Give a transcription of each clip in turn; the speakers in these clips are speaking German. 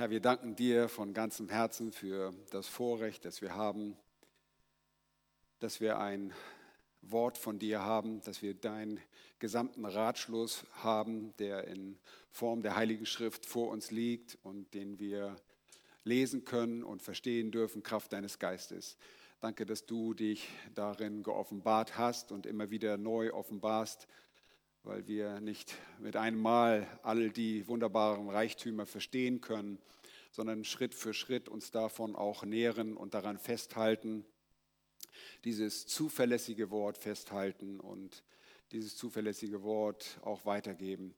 Herr, wir danken dir von ganzem Herzen für das Vorrecht, das wir haben, dass wir ein Wort von dir haben, dass wir deinen gesamten Ratschluss haben, der in Form der Heiligen Schrift vor uns liegt und den wir lesen können und verstehen dürfen, Kraft deines Geistes. Danke, dass du dich darin geoffenbart hast und immer wieder neu offenbarst, weil wir nicht mit einem Mal all die wunderbaren Reichtümer verstehen können, sondern Schritt für Schritt uns davon auch nähren und daran festhalten, dieses zuverlässige Wort festhalten und dieses zuverlässige Wort auch weitergeben.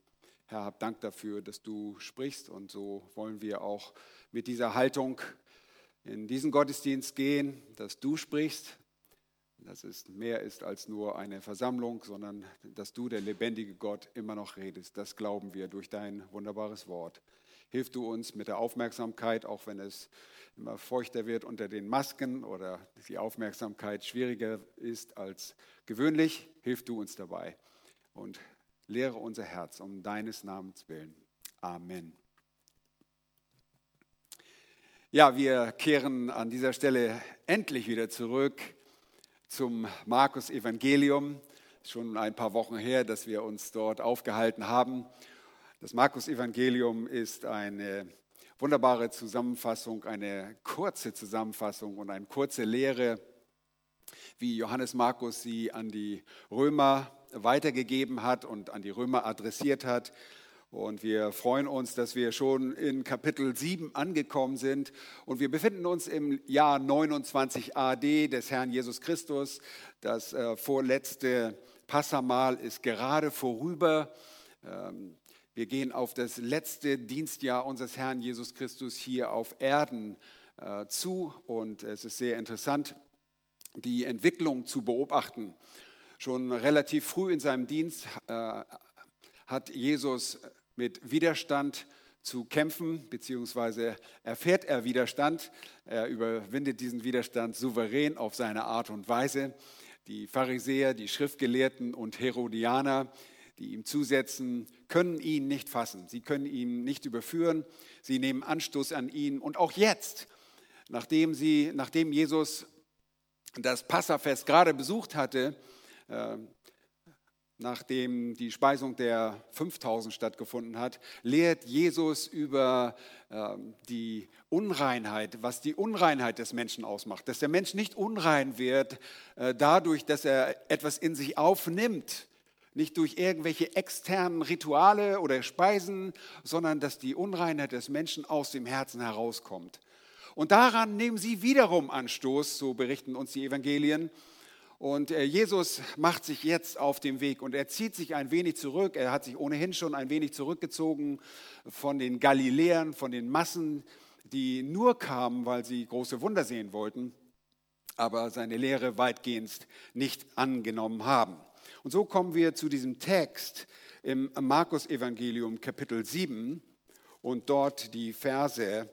Herr, hab Dank dafür, dass du sprichst und so wollen wir auch mit dieser Haltung in diesen Gottesdienst gehen, dass du sprichst, dass es mehr ist als nur eine Versammlung, sondern dass du, der lebendige Gott, immer noch redest. Das glauben wir durch dein wunderbares Wort. Hilf du uns mit der Aufmerksamkeit, auch wenn es immer feuchter wird unter den Masken oder die Aufmerksamkeit schwieriger ist als gewöhnlich. Hilf du uns dabei und lehre unser Herz um deines Namens willen. Amen. Ja, wir kehren an dieser Stelle endlich wieder zurück zum Markus Evangelium. Schon ein paar Wochen her, dass wir uns dort aufgehalten haben. Das Markus Evangelium ist eine wunderbare Zusammenfassung, eine kurze Zusammenfassung und eine kurze Lehre, wie Johannes Markus sie an die Römer weitergegeben hat und an die Römer adressiert hat. Und wir freuen uns, dass wir schon in Kapitel 7 angekommen sind. Und wir befinden uns im Jahr 29 AD des Herrn Jesus Christus. Das äh, vorletzte Passamal ist gerade vorüber. Ähm, wir gehen auf das letzte Dienstjahr unseres Herrn Jesus Christus hier auf Erden äh, zu. Und es ist sehr interessant, die Entwicklung zu beobachten. Schon relativ früh in seinem Dienst äh, hat Jesus mit Widerstand zu kämpfen, beziehungsweise erfährt er Widerstand. Er überwindet diesen Widerstand souverän auf seine Art und Weise. Die Pharisäer, die Schriftgelehrten und Herodianer, die ihm zusetzen, können ihn nicht fassen. Sie können ihn nicht überführen. Sie nehmen Anstoß an ihn. Und auch jetzt, nachdem, sie, nachdem Jesus das Passafest gerade besucht hatte, äh, nachdem die Speisung der 5000 stattgefunden hat, lehrt Jesus über äh, die Unreinheit, was die Unreinheit des Menschen ausmacht. Dass der Mensch nicht unrein wird äh, dadurch, dass er etwas in sich aufnimmt, nicht durch irgendwelche externen Rituale oder Speisen, sondern dass die Unreinheit des Menschen aus dem Herzen herauskommt. Und daran nehmen sie wiederum Anstoß, so berichten uns die Evangelien, und äh, Jesus macht sich jetzt auf den Weg und er zieht sich ein wenig zurück. Er hat sich ohnehin schon ein wenig zurückgezogen von den Galiläern, von den Massen, die nur kamen, weil sie große Wunder sehen wollten, aber seine Lehre weitgehend nicht angenommen haben. Und so kommen wir zu diesem Text im Markus-Evangelium, Kapitel 7, und dort die Verse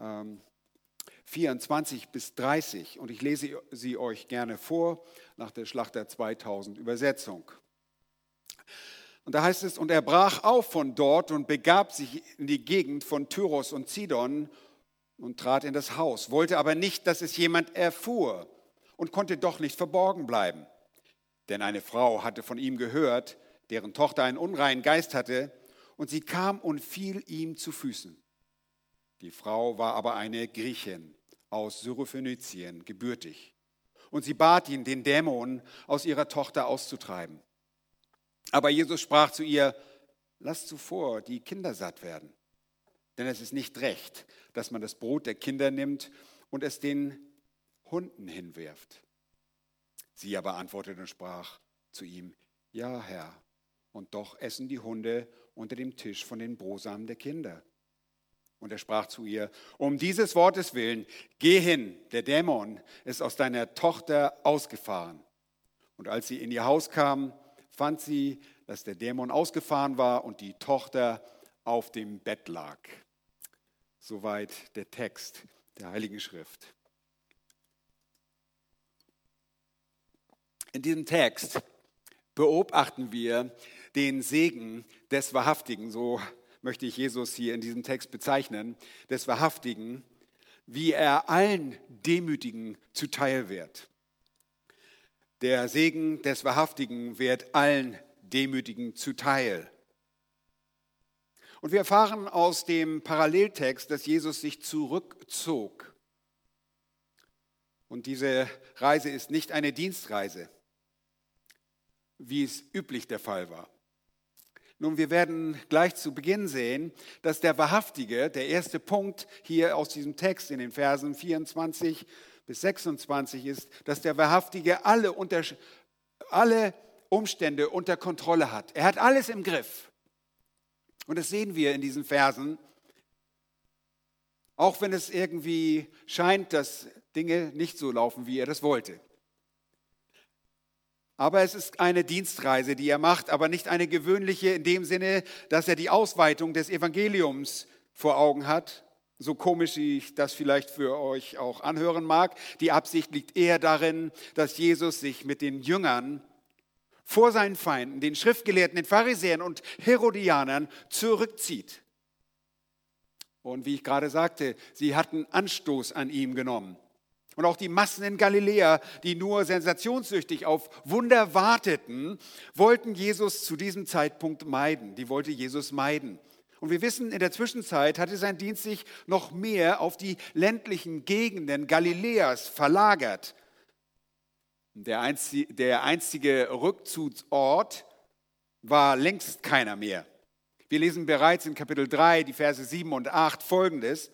ähm, 24 bis 30 und ich lese sie euch gerne vor nach der Schlachter 2000 Übersetzung. Und da heißt es, und er brach auf von dort und begab sich in die Gegend von Tyros und Zidon und trat in das Haus, wollte aber nicht, dass es jemand erfuhr und konnte doch nicht verborgen bleiben. Denn eine Frau hatte von ihm gehört, deren Tochter einen unreinen Geist hatte, und sie kam und fiel ihm zu Füßen. Die Frau war aber eine Griechin aus Syrophönizien gebürtig. Und sie bat ihn, den Dämon aus ihrer Tochter auszutreiben. Aber Jesus sprach zu ihr, lass zuvor die Kinder satt werden. Denn es ist nicht recht, dass man das Brot der Kinder nimmt und es den Hunden hinwirft. Sie aber antwortete und sprach zu ihm, ja Herr, und doch essen die Hunde unter dem Tisch von den Brosamen der Kinder. Und er sprach zu ihr, um dieses Wortes willen, geh hin, der Dämon ist aus deiner Tochter ausgefahren. Und als sie in ihr Haus kam, fand sie, dass der Dämon ausgefahren war und die Tochter auf dem Bett lag. Soweit der Text der Heiligen Schrift. In diesem Text beobachten wir den Segen des Wahrhaftigen, so möchte ich Jesus hier in diesem Text bezeichnen, des Wahrhaftigen, wie er allen Demütigen zuteil wird. Der Segen des Wahrhaftigen wird allen Demütigen zuteil. Und wir erfahren aus dem Paralleltext, dass Jesus sich zurückzog. Und diese Reise ist nicht eine Dienstreise, wie es üblich der Fall war. Nun, wir werden gleich zu Beginn sehen, dass der Wahrhaftige, der erste Punkt hier aus diesem Text in den Versen 24 bis 26 ist, dass der Wahrhaftige alle, unter, alle Umstände unter Kontrolle hat. Er hat alles im Griff. Und das sehen wir in diesen Versen. Auch wenn es irgendwie scheint, dass Dinge nicht so laufen, wie er das wollte. Aber es ist eine Dienstreise, die er macht, aber nicht eine gewöhnliche in dem Sinne, dass er die Ausweitung des Evangeliums vor Augen hat, so komisch ich das vielleicht für euch auch anhören mag, die Absicht liegt eher darin, dass Jesus sich mit den Jüngern vor seinen Feinden, den Schriftgelehrten, den Pharisäern und Herodianern zurückzieht. Und wie ich gerade sagte, sie hatten Anstoß an ihm genommen. Und auch die Massen in Galiläa, die nur sensationssüchtig auf Wunder warteten, wollten Jesus zu diesem Zeitpunkt meiden. Die wollte Jesus meiden. Und wir wissen, in der Zwischenzeit hatte sein Dienst sich noch mehr auf die ländlichen Gegenden Galiläas verlagert. Der einzige, Rückzugsort war längst keiner mehr. Wir lesen bereits in Kapitel 3, die Verse 7 und 8 folgendes.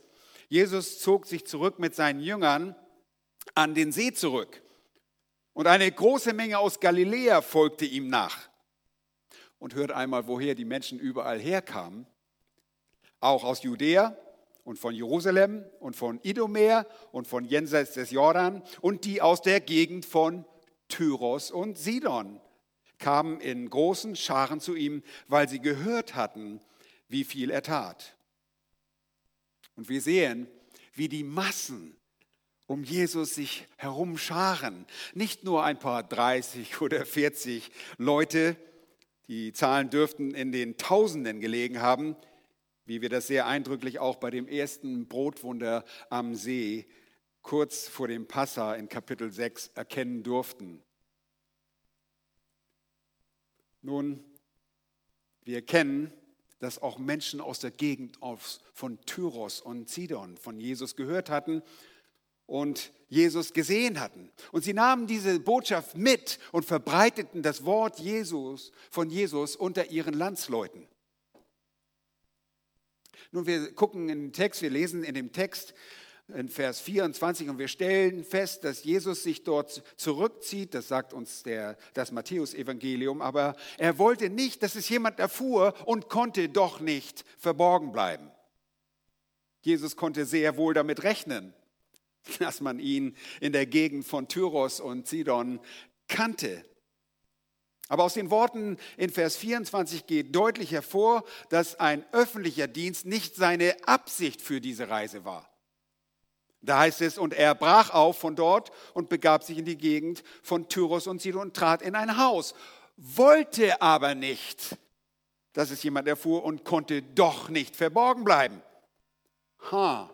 Jesus zog sich zurück mit seinen Jüngern an den See zurück. Und eine große Menge aus Galiläa folgte ihm nach. Und hört einmal, woher die Menschen überall herkamen auch aus Judäa und von Jerusalem und von Idomer und von jenseits des Jordan und die aus der Gegend von Tyros und Sidon kamen in großen Scharen zu ihm, weil sie gehört hatten, wie viel er tat. Und wir sehen, wie die Massen um Jesus sich herumscharen. Nicht nur ein paar 30 oder 40 Leute, die Zahlen dürften in den Tausenden gelegen haben, wie wir das sehr eindrücklich auch bei dem ersten Brotwunder am See kurz vor dem Passa in Kapitel 6 erkennen durften. Nun, wir kennen, dass auch Menschen aus der Gegend von Tyros und Sidon von Jesus gehört hatten und Jesus gesehen hatten. Und sie nahmen diese Botschaft mit und verbreiteten das Wort Jesus von Jesus unter ihren Landsleuten. Nun, wir gucken in den Text, wir lesen in dem Text in Vers 24 und wir stellen fest, dass Jesus sich dort zurückzieht, das sagt uns der, das Matthäusevangelium, aber er wollte nicht, dass es jemand erfuhr und konnte doch nicht verborgen bleiben. Jesus konnte sehr wohl damit rechnen, dass man ihn in der Gegend von Tyros und Sidon kannte. Aber aus den Worten in Vers 24 geht deutlich hervor, dass ein öffentlicher Dienst nicht seine Absicht für diese Reise war. Da heißt es, und er brach auf von dort und begab sich in die Gegend von Tyros und Sidon und trat in ein Haus, wollte aber nicht, dass es jemand erfuhr und konnte doch nicht verborgen bleiben. Ha,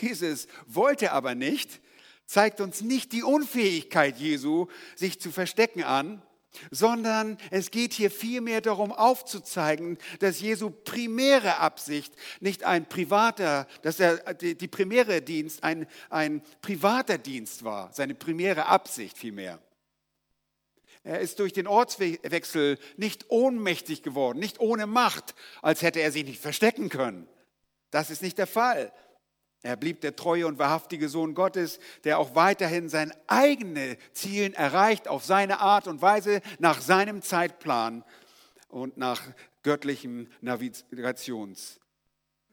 dieses wollte aber nicht zeigt uns nicht die Unfähigkeit Jesu, sich zu verstecken an, sondern es geht hier vielmehr darum aufzuzeigen, dass Jesu primäre Absicht nicht ein privater, dass er die, primäre Dienst ein, ein privater Dienst war, seine primäre Absicht vielmehr. Er ist durch den Ortswechsel nicht ohnmächtig geworden, nicht ohne Macht, als hätte er sich nicht verstecken können. Das ist nicht der Fall. Er blieb der treue und wahrhaftige Sohn Gottes, der auch weiterhin sein eigene Zielen erreicht, auf seine Art und Weise, nach seinem Zeitplan und nach göttlichem Navigations,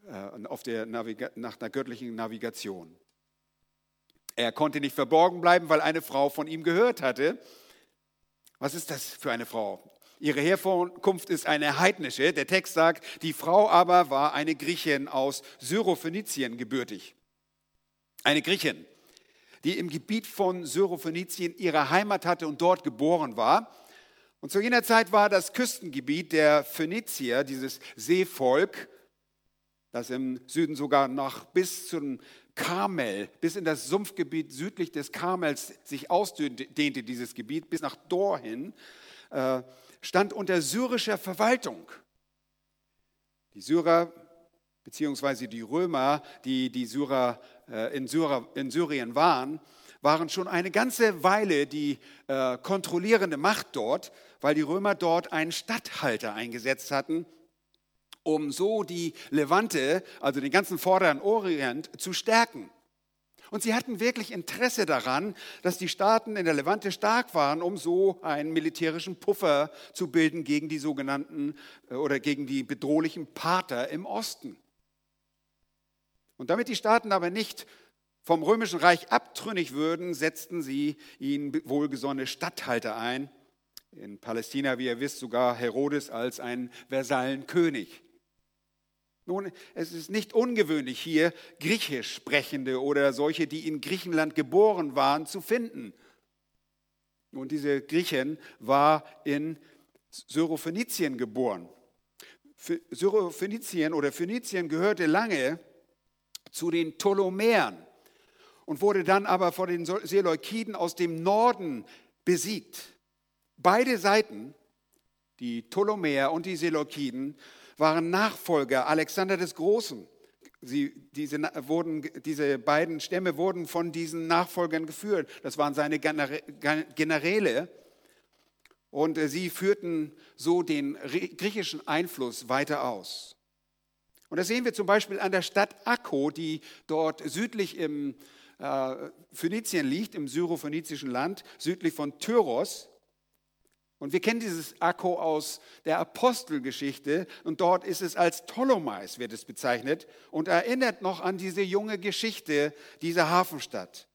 äh, auf der Naviga nach einer göttlichen Navigation. Er konnte nicht verborgen bleiben, weil eine Frau von ihm gehört hatte. Was ist das für eine Frau? Ihre Herkunft ist eine heidnische. Der Text sagt, die Frau aber war eine Griechin aus Syrophönizien gebürtig. Eine Griechin, die im Gebiet von Syrophönizien ihre Heimat hatte und dort geboren war. Und zu jener Zeit war das Küstengebiet der Phönizier, dieses Seevolk, das im Süden sogar noch bis zum Karmel, bis in das Sumpfgebiet südlich des Karmels sich ausdehnte, dieses Gebiet, bis nach Dor hin, äh, stand unter syrischer Verwaltung. Die Syrer beziehungsweise die Römer, die, die Syrer, äh, in, Syrer, in Syrien waren, waren schon eine ganze Weile die äh, kontrollierende Macht dort, weil die Römer dort einen Statthalter eingesetzt hatten, um so die Levante, also den ganzen vorderen Orient, zu stärken. Und sie hatten wirklich Interesse daran, dass die Staaten in der Levante stark waren, um so einen militärischen Puffer zu bilden gegen die sogenannten äh, oder gegen die bedrohlichen Pater im Osten. Und damit die Staaten aber nicht vom römischen Reich abtrünnig würden, setzten sie ihnen wohlgesonnene Statthalter ein. In Palästina, wie ihr wisst, sogar Herodes als einen Versallenkönig. Nun, es ist nicht ungewöhnlich hier Griechisch sprechende oder solche, die in Griechenland geboren waren, zu finden. Und diese Griechin war in Syrophönizien geboren. Syrophönizien oder Phönizien gehörte lange zu den Ptolemäern und wurde dann aber von den Seleukiden aus dem Norden besiegt. Beide Seiten, die Ptolemäer und die Seleukiden, waren Nachfolger Alexander des Großen. Sie, diese, wurden, diese beiden Stämme wurden von diesen Nachfolgern geführt. Das waren seine Generäle. Und äh, sie führten so den griechischen Einfluss weiter aus. Und das sehen wir zum Beispiel an der Stadt Akko, die dort südlich im äh, Phönizien liegt, im syrophönizischen Land, südlich von Tyros. Und wir kennen dieses Akko aus der Apostelgeschichte und dort ist es als Ptolemais, wird es bezeichnet und erinnert noch an diese junge Geschichte dieser Hafenstadt.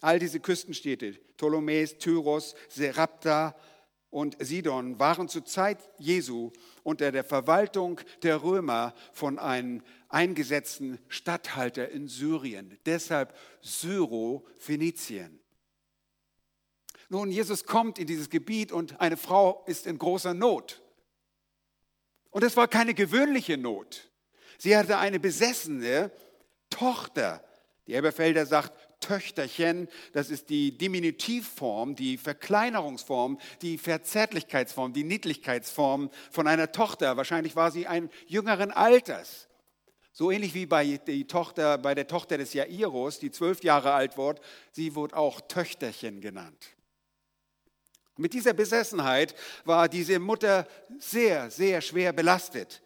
All diese Küstenstädte, Ptolemäis, Tyros, Serapta und Sidon, waren zur Zeit Jesu unter der Verwaltung der Römer von einem eingesetzten Statthalter in Syrien. Deshalb Syro-Phönizien. Nun, Jesus kommt in dieses Gebiet und eine Frau ist in großer Not. Und es war keine gewöhnliche Not. Sie hatte eine besessene Tochter. Die Elberfelder sagt, Töchterchen, das ist die Diminutivform, die Verkleinerungsform, die Verzärtlichkeitsform, die Niedlichkeitsform von einer Tochter. Wahrscheinlich war sie ein jüngeren Alters. So ähnlich wie bei, Tochter, bei der Tochter des Jairus, die zwölf Jahre alt wurde, sie wurde auch Töchterchen genannt. Mit dieser Besessenheit war diese Mutter sehr, sehr schwer belastet.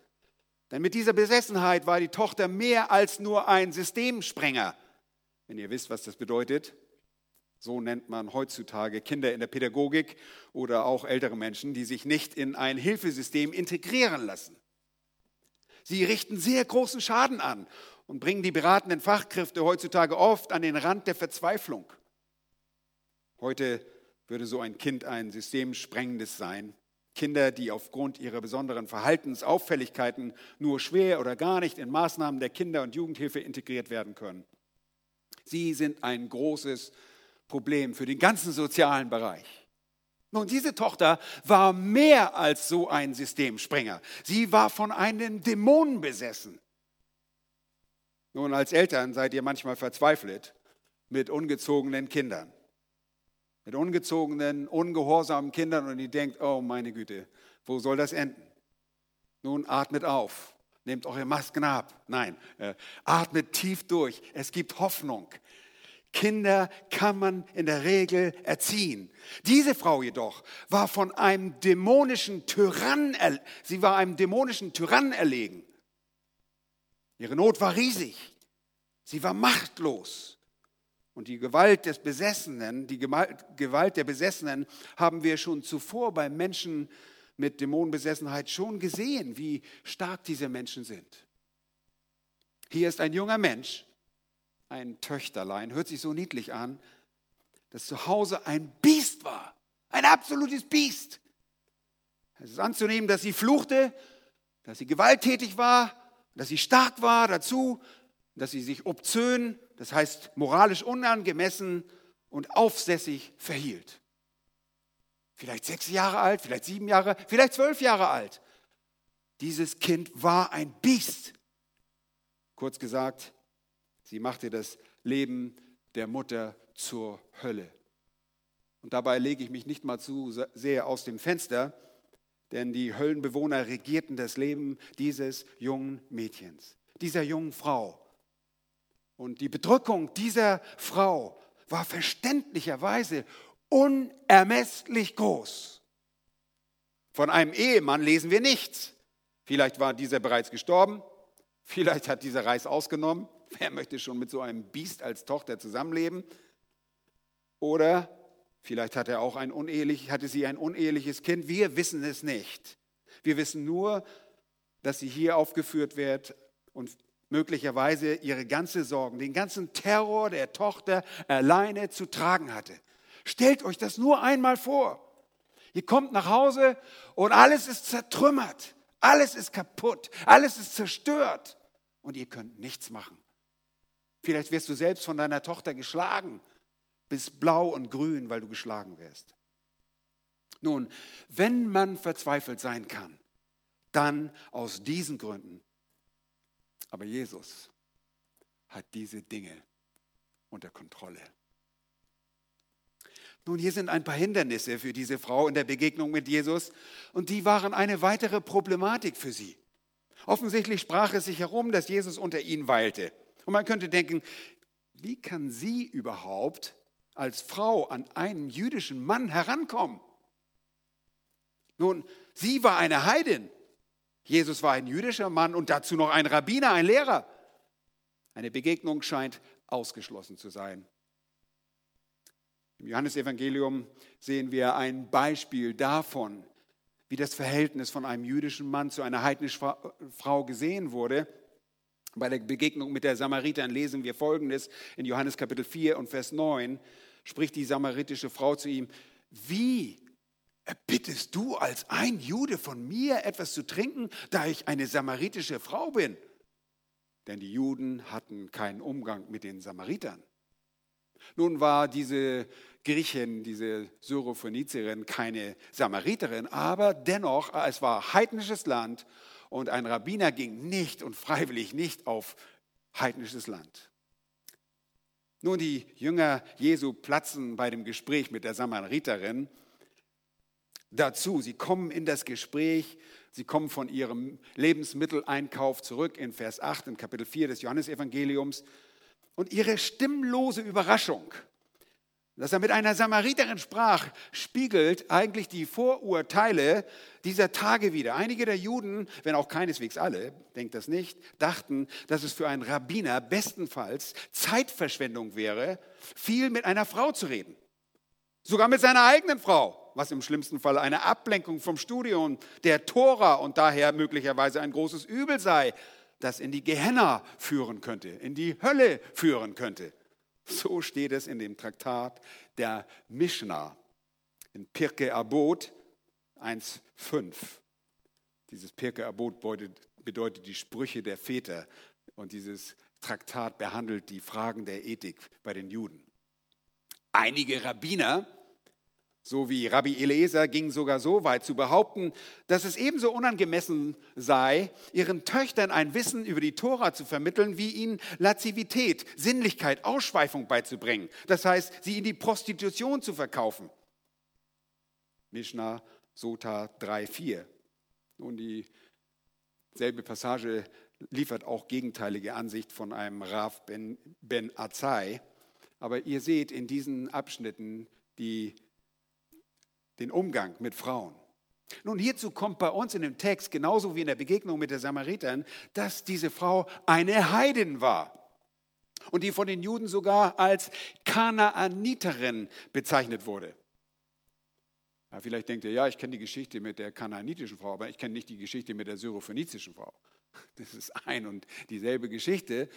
Denn mit dieser Besessenheit war die Tochter mehr als nur ein Systemsprenger wenn ihr wisst, was das bedeutet. So nennt man heutzutage Kinder in der Pädagogik oder auch ältere Menschen, die sich nicht in ein Hilfesystem integrieren lassen. Sie richten sehr großen Schaden an und bringen die beratenden Fachkräfte heutzutage oft an den Rand der Verzweiflung. Heute würde so ein Kind ein systemsprengendes sein. Kinder, die aufgrund ihrer besonderen Verhaltensauffälligkeiten nur schwer oder gar nicht in Maßnahmen der Kinder- und Jugendhilfe integriert werden können. Sie sind ein großes Problem für den ganzen sozialen Bereich. Nun, diese Tochter war mehr als so ein Systemspringer. Sie war von einem Dämonen besessen. Nun, als Eltern seid ihr manchmal verzweifelt mit ungezogenen Kindern. Mit ungezogenen, ungehorsamen Kindern und ihr denkt, oh meine Güte, wo soll das enden? Nun atmet auf nehmt eure Masken ab. Nein, äh, atmet tief durch. Es gibt Hoffnung. Kinder kann man in der Regel erziehen. Diese Frau jedoch war von einem dämonischen Tyrann, sie war einem dämonischen Tyrann erlegen. Ihre Not war riesig. Sie war machtlos. Und die Gewalt des Besessenen, die Gewalt der Besessenen haben wir schon zuvor bei Menschen mit Dämonenbesessenheit schon gesehen, wie stark diese Menschen sind. Hier ist ein junger Mensch, ein Töchterlein, hört sich so niedlich an, das zu Hause ein Biest war, ein absolutes Biest. Es ist anzunehmen, dass sie fluchte, dass sie gewalttätig war, dass sie stark war dazu, dass sie sich obzön, das heißt moralisch unangemessen und aufsässig verhielt. vielleicht sechs Jahre alt, vielleicht sieben Jahre, vielleicht zwölf Jahre alt. Dieses Kind war ein Biest. Kurz gesagt, sie machte das Leben der Mutter zur Hölle. Und dabei lege ich mich nicht mal zu sehr aus dem Fenster, denn die Höllenbewohner regierten das Leben dieses jungen Mädchens, dieser jungen Frau. Und die Bedrückung dieser Frau war verständlicherweise unermesslich groß. Von einem Ehemann lesen wir nichts. Vielleicht war dieser bereits gestorben, vielleicht hat dieser Reis ausgenommen. Wer möchte schon mit so einem Biest als Tochter zusammenleben? Oder vielleicht hat er auch ein unehelich, hatte sie ein uneheliches Kind. Wir wissen es nicht. Wir wissen nur, dass sie hier aufgeführt wird und möglicherweise ihre ganze Sorgen, den ganzen Terror der Tochter alleine zu tragen hatte. Stellt euch das nur einmal vor. Ihr kommt nach Hause und alles ist zertrümmert, alles ist kaputt, alles ist zerstört und ihr könnt nichts machen. Vielleicht wirst du selbst von deiner Tochter geschlagen, bis blau und grün, weil du geschlagen wirst. Nun, wenn man verzweifelt sein kann, dann aus diesen Gründen. Aber Jesus hat diese Dinge unter Kontrolle. Nun, hier sind ein paar Hindernisse für diese Frau in der Begegnung mit Jesus und die waren eine weitere Problematik für sie. Offensichtlich sprach es sich herum, dass Jesus unter ihnen weilte. Und man könnte denken, wie kann sie überhaupt als Frau an einen jüdischen Mann herankommen? Nun, sie war eine Heidin. Jesus war ein jüdischer Mann und dazu noch ein Rabbiner, ein Lehrer. Eine Begegnung scheint ausgeschlossen zu sein. Im Johannesevangelium sehen wir ein Beispiel davon, wie das Verhältnis von einem jüdischen Mann zu einer heidnischen Frau gesehen wurde. Bei der Begegnung mit der Samariterin lesen wir Folgendes in Johannes Kapitel 4 und Vers 9 spricht die samaritische Frau zu ihm, wie erbittest du als ein Jude von mir etwas zu trinken, da ich eine samaritische Frau bin? Denn die Juden hatten keinen Umgang mit den Samaritern. Nun war diese Griechin, diese Syrophönizierin, keine Samariterin, aber dennoch, es war heidnisches Land und ein Rabbiner ging nicht und freiwillig nicht auf heidnisches Land. Nun, die Jünger Jesu platzen bei dem Gespräch mit der Samariterin dazu. Sie kommen in das Gespräch, sie kommen von ihrem Lebensmitteleinkauf zurück in Vers 8 in Kapitel 4 des Johannesevangeliums. Und ihre stimmlose Überraschung dass er mit einer Samariterin sprach, spiegelt eigentlich die Vorurteile dieser Tage wieder. Einige der Juden, wenn auch keineswegs alle, denkt das nicht, dachten, dass es für einen Rabbiner bestenfalls Zeitverschwendung wäre, viel mit einer Frau zu reden. Sogar mit seiner eigenen Frau, was im schlimmsten Fall eine Ablenkung vom Studium der Tora und daher möglicherweise ein großes Übel sei, das in die Gehenna führen könnte, in die Hölle führen könnte. So steht es in dem Traktat der Mishnah in Pirke Abot 1,5. Dieses Pirke Abot bedeutet die Sprüche der Väter und dieses Traktat behandelt die Fragen der Ethik bei den Juden. Einige Rabbiner so wie Rabbi Eliezer ging sogar so weit zu behaupten, dass es ebenso unangemessen sei, ihren Töchtern ein Wissen über die Tora zu vermitteln, wie ihnen Lazivität, Sinnlichkeit, Ausschweifung beizubringen. Das heißt, sie in die Prostitution zu verkaufen. Mishnah Sota 3,4. Nun, dieselbe Passage liefert auch gegenteilige Ansicht von einem Rav Ben, ben Azai. Aber ihr seht in diesen Abschnitten die den Umgang mit Frauen. Nun, hierzu kommt bei uns in dem Text, genauso wie in der Begegnung mit der Samariterin, dass diese Frau eine Heidin war und die von den Juden sogar als Kanaaniterin bezeichnet wurde. Ja, vielleicht denkt ihr, ja, ich kenne die Geschichte mit der kanaanitischen Frau, aber ich kenne nicht die Geschichte mit der syrophönizischen Frau. Das ist ein und dieselbe Geschichte.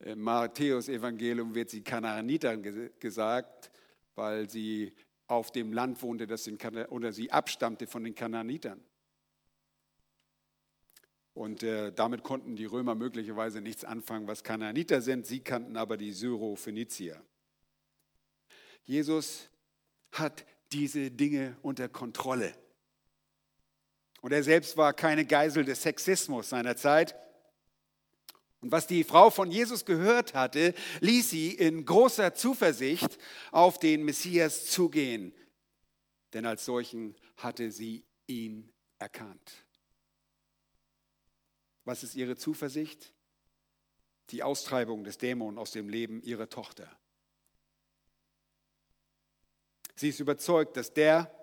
Im Matthäus Evangelium wird sie Kanaaniterin gesagt, weil sie auf dem Land wohnte, das den, oder sie abstammte von den Kananitern. Und äh, damit konnten die Römer möglicherweise nichts anfangen, was Kananiter sind. Sie kannten aber die Syrophönizier. Jesus hat diese Dinge unter Kontrolle. Und er selbst war keine Geisel des Sexismus seiner Zeit. Und was die Frau von Jesus gehört hatte, ließ sie in großer Zuversicht auf den Messias zugehen. Denn als solchen hatte sie ihn erkannt. Was ist ihre Zuversicht? Die Austreibung des Dämon aus dem Leben ihrer Tochter. Sie ist überzeugt, dass der,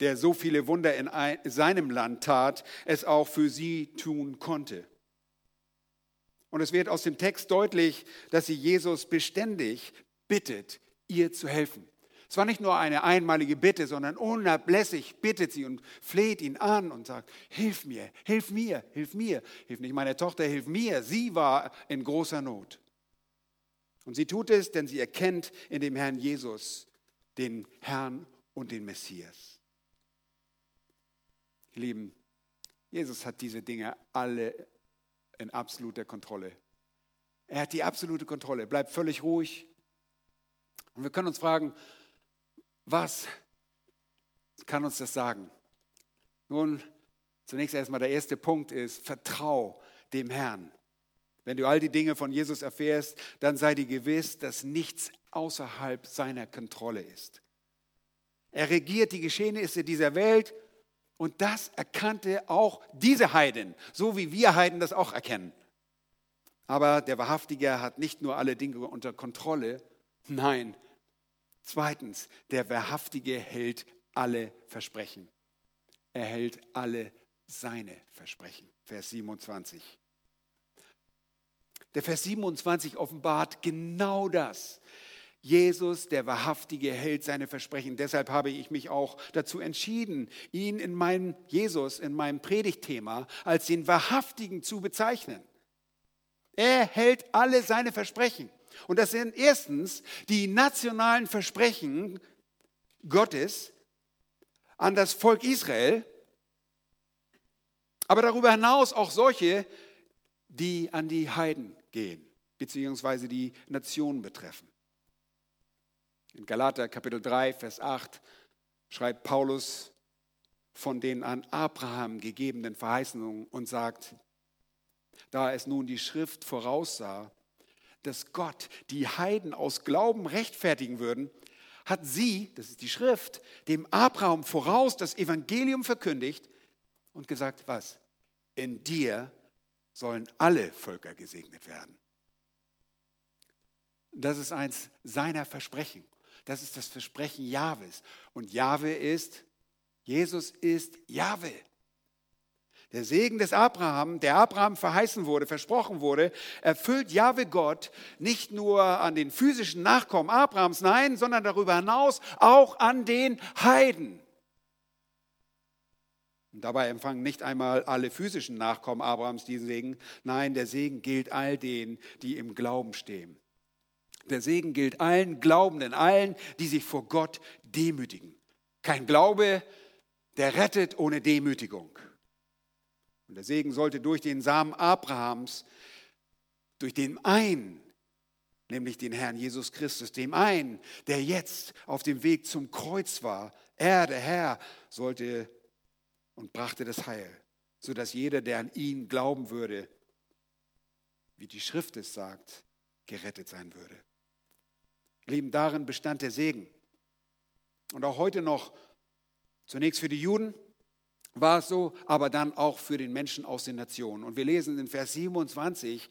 der so viele Wunder in seinem Land tat, es auch für sie tun konnte. Und es wird aus dem Text deutlich, dass sie Jesus beständig bittet, ihr zu helfen. Es war nicht nur eine einmalige Bitte, sondern unablässig bittet sie und fleht ihn an und sagt, hilf mir, hilf mir, hilf mir, hilf nicht meine Tochter, hilf mir. Sie war in großer Not. Und sie tut es, denn sie erkennt in dem Herrn Jesus den Herrn und den Messias. Ihr Lieben, Jesus hat diese Dinge alle in absoluter Kontrolle. Er hat die absolute Kontrolle, bleibt völlig ruhig. Und wir können uns fragen, was kann uns das sagen? Nun, zunächst erstmal der erste Punkt ist, vertrau dem Herrn. Wenn du all die Dinge von Jesus erfährst, dann sei dir gewiss, dass nichts außerhalb seiner Kontrolle ist. Er regiert die Geschehnisse dieser Welt und das erkannte auch diese Heiden, so wie wir Heiden das auch erkennen. Aber der Wahrhaftige hat nicht nur alle Dinge unter Kontrolle, nein. Zweitens, der Wahrhaftige hält alle Versprechen. Er hält alle seine Versprechen. Vers 27. Der Vers 27 offenbart genau das. Jesus, der Wahrhaftige, hält seine Versprechen. Deshalb habe ich mich auch dazu entschieden, ihn in meinem Jesus, in meinem Predigtthema als den Wahrhaftigen zu bezeichnen. Er hält alle seine Versprechen. Und das sind erstens die nationalen Versprechen Gottes an das Volk Israel, aber darüber hinaus auch solche, die an die Heiden gehen, beziehungsweise die Nationen betreffen. In Galater Kapitel 3, Vers 8 schreibt Paulus von den an Abraham gegebenen Verheißungen und sagt, da es nun die Schrift voraussah, dass Gott die Heiden aus Glauben rechtfertigen würden, hat sie, das ist die Schrift, dem Abraham voraus das Evangelium verkündigt und gesagt, was? In dir sollen alle Völker gesegnet werden. Das ist eins seiner Versprechen. Das ist das Versprechen Jahwes. Und Jahwe ist, Jesus ist Jahwe. Der Segen des Abraham, der Abraham verheißen wurde, versprochen wurde, erfüllt Jahwe Gott nicht nur an den physischen Nachkommen Abrahams, nein, sondern darüber hinaus auch an den Heiden. Und dabei empfangen nicht einmal alle physischen Nachkommen Abrahams diesen Segen, nein, der Segen gilt all denen, die im Glauben stehen. Der Segen gilt allen Glaubenden, allen, die sich vor Gott demütigen. Kein Glaube, der rettet ohne Demütigung. Und der Segen sollte durch den Samen Abrahams, durch den einen, nämlich den Herrn Jesus Christus, dem einen, der jetzt auf dem Weg zum Kreuz war, er, der Herr, sollte und brachte das Heil, sodass jeder, der an ihn glauben würde, wie die Schrift es sagt, gerettet sein würde. Lieben, darin bestand der Segen. Und auch heute noch, zunächst für die Juden war es so, aber dann auch für den Menschen aus den Nationen. Und wir lesen in Vers 27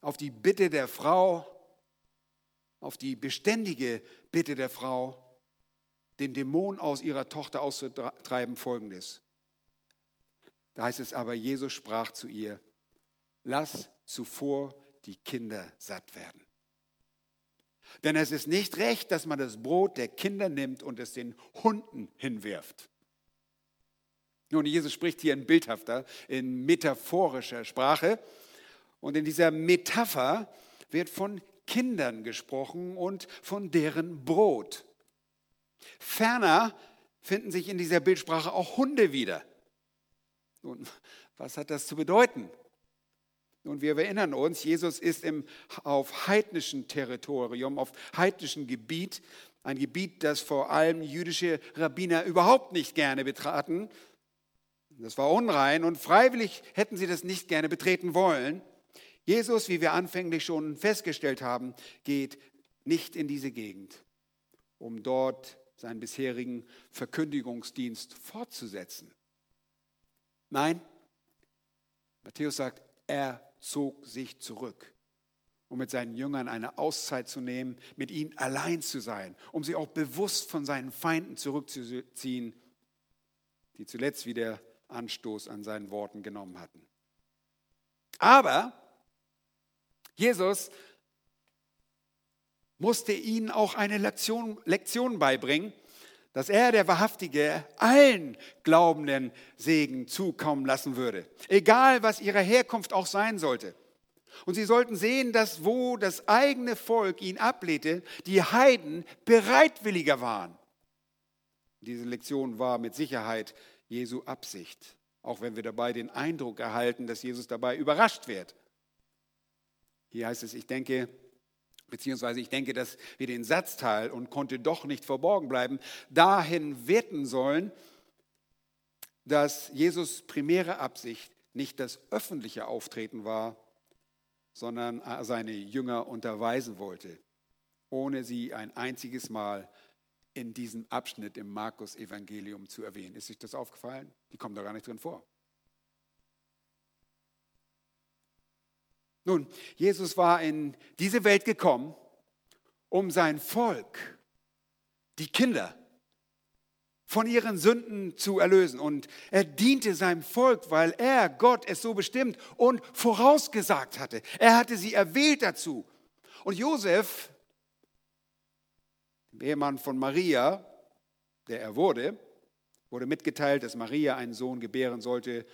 auf die Bitte der Frau, auf die beständige Bitte der Frau, den Dämon aus ihrer Tochter auszutreiben, folgendes. Da heißt es aber, Jesus sprach zu ihr, lass zuvor die Kinder satt werden. Denn es ist nicht recht, dass man das Brot der Kinder nimmt und es den Hunden hinwirft. Nun, Jesus spricht hier in bildhafter, in metaphorischer Sprache. Und in dieser Metapher wird von Kindern gesprochen und von deren Brot. Ferner finden sich in dieser Bildsprache auch Hunde wieder. Nun, was hat das zu bedeuten? Und wir erinnern uns, Jesus ist im, auf heidnischen Territorium, auf heidnischem Gebiet ein Gebiet, das vor allem jüdische Rabbiner überhaupt nicht gerne betraten. Das war unrein und freiwillig hätten sie das nicht gerne betreten wollen. Jesus, wie wir anfänglich schon festgestellt haben, geht nicht in diese Gegend, um dort seinen bisherigen Verkündigungsdienst fortzusetzen. Nein, Matthäus sagt, er zog sich zurück, um mit seinen Jüngern eine Auszeit zu nehmen, mit ihnen allein zu sein, um sie auch bewusst von seinen Feinden zurückzuziehen, die zuletzt wieder Anstoß an seinen Worten genommen hatten. Aber Jesus musste ihnen auch eine Lektion, Lektion beibringen, dass er, der Wahrhaftige, allen Glaubenden Segen zukommen lassen würde, egal was ihre Herkunft auch sein sollte. Und sie sollten sehen, dass wo das eigene Volk ihn ablehnte, die Heiden bereitwilliger waren. Diese Lektion war mit Sicherheit Jesu Absicht, auch wenn wir dabei den Eindruck erhalten, dass Jesus dabei überrascht wird. Hier heißt es, ich denke, beziehungsweise ich denke, dass wir den Satzteil und konnte doch nicht verborgen bleiben, dahin werten sollen, dass Jesus primäre Absicht nicht das öffentliche Auftreten war, sondern seine Jünger unterweisen wollte, ohne sie ein einziges Mal in diesem Abschnitt im Markus-Evangelium zu erwähnen. Ist euch das aufgefallen? Die kommen da gar nicht drin vor. Nun, Jesus war in diese Welt gekommen, um sein Volk, die Kinder, von ihren Sünden zu erlösen. Und er diente seinem Volk, weil er, Gott, es so bestimmt und vorausgesagt hatte. Er hatte sie erwählt dazu. Und Josef, der Ehemann von Maria, der er wurde, wurde mitgeteilt, dass Maria einen Sohn gebären sollte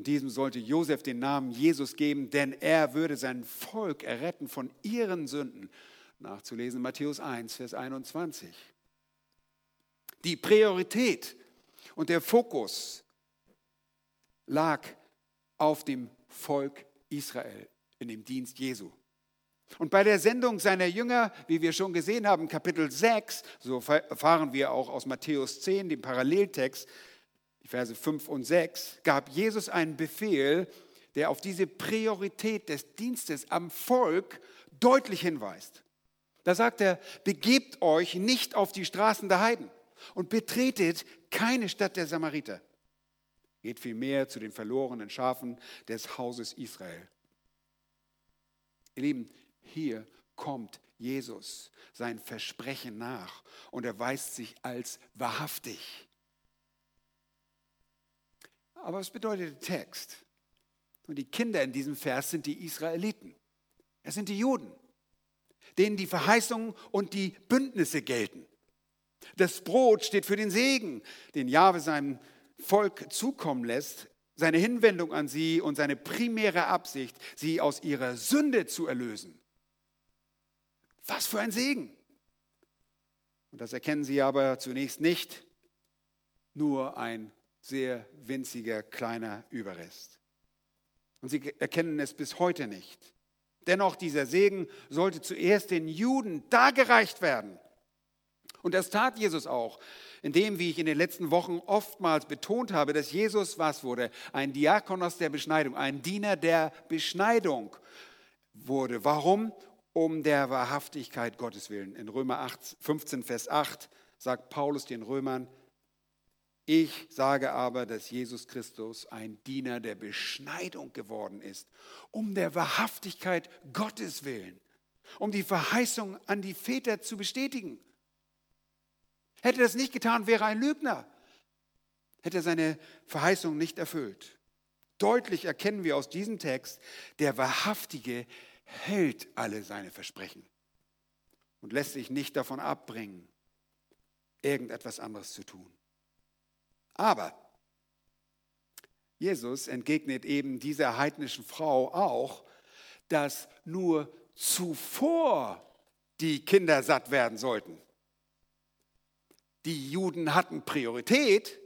und diesem sollte Josef den Namen Jesus geben, denn er würde sein Volk erretten von ihren Sünden. Nachzulesen Matthäus 1, Vers 21. Die Priorität und der Fokus lag auf dem Volk Israel in dem Dienst Jesu. Und bei der Sendung seiner Jünger, wie wir schon gesehen haben, Kapitel 6, so erfahren wir auch aus Matthäus 10, dem Paralleltext, Verse 5 und 6, gab Jesus einen Befehl, der auf diese Priorität des Dienstes am Volk deutlich hinweist. Da sagt er, begebt euch nicht auf die Straßen der Heiden und betretet keine Stadt der Samariter. Geht vielmehr zu den verlorenen Schafen des Hauses Israel. Ihr Lieben, hier kommt Jesus sein Versprechen nach und er weist sich als wahrhaftig. Aber was bedeutet der Text? Und die Kinder in diesem Vers sind die Israeliten. Es sind die Juden, denen die Verheißungen und die Bündnisse gelten. Das Brot steht für den Segen, den Jahwe seinem Volk zukommen lässt, seine Hinwendung an sie und seine primäre Absicht, sie aus ihrer Sünde zu erlösen. Was für ein Segen! Und das erkennen sie aber zunächst nicht, nur ein sehr winziger kleiner Überrest. Und sie erkennen es bis heute nicht. Dennoch, dieser Segen sollte zuerst den Juden dargereicht werden. Und das tat Jesus auch, indem, wie ich in den letzten Wochen oftmals betont habe, dass Jesus was wurde? Ein Diakonos der Beschneidung, ein Diener der Beschneidung wurde. Warum? Um der Wahrhaftigkeit Gottes willen. In Römer 8, 15, Vers 8 sagt Paulus den Römern, ich sage aber, dass Jesus Christus ein Diener der Beschneidung geworden ist, um der Wahrhaftigkeit Gottes willen, um die Verheißung an die Väter zu bestätigen. Hätte er das nicht getan, wäre er ein Lügner, hätte er seine Verheißung nicht erfüllt. Deutlich erkennen wir aus diesem Text, der Wahrhaftige hält alle seine Versprechen und lässt sich nicht davon abbringen, irgendetwas anderes zu tun. Aber Jesus entgegnet eben dieser heidnischen Frau auch, dass nur zuvor die Kinder satt werden sollten. Die Juden hatten Priorität,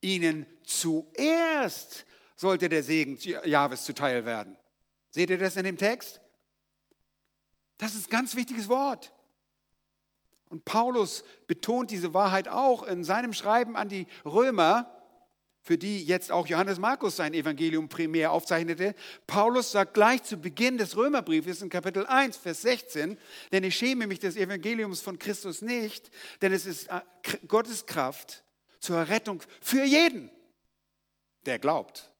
ihnen zuerst sollte der Segen Jahwes zuteil werden. Seht ihr das in dem Text? Das ist ein ganz wichtiges Wort. Und Paulus betont diese Wahrheit auch in seinem Schreiben an die Römer, für die jetzt auch Johannes Markus sein Evangelium primär aufzeichnete. Paulus sagt gleich zu Beginn des Römerbriefes in Kapitel 1, Vers 16, denn ich schäme mich des Evangeliums von Christus nicht, denn es ist äh, Gottes Kraft zur Rettung für jeden, der glaubt.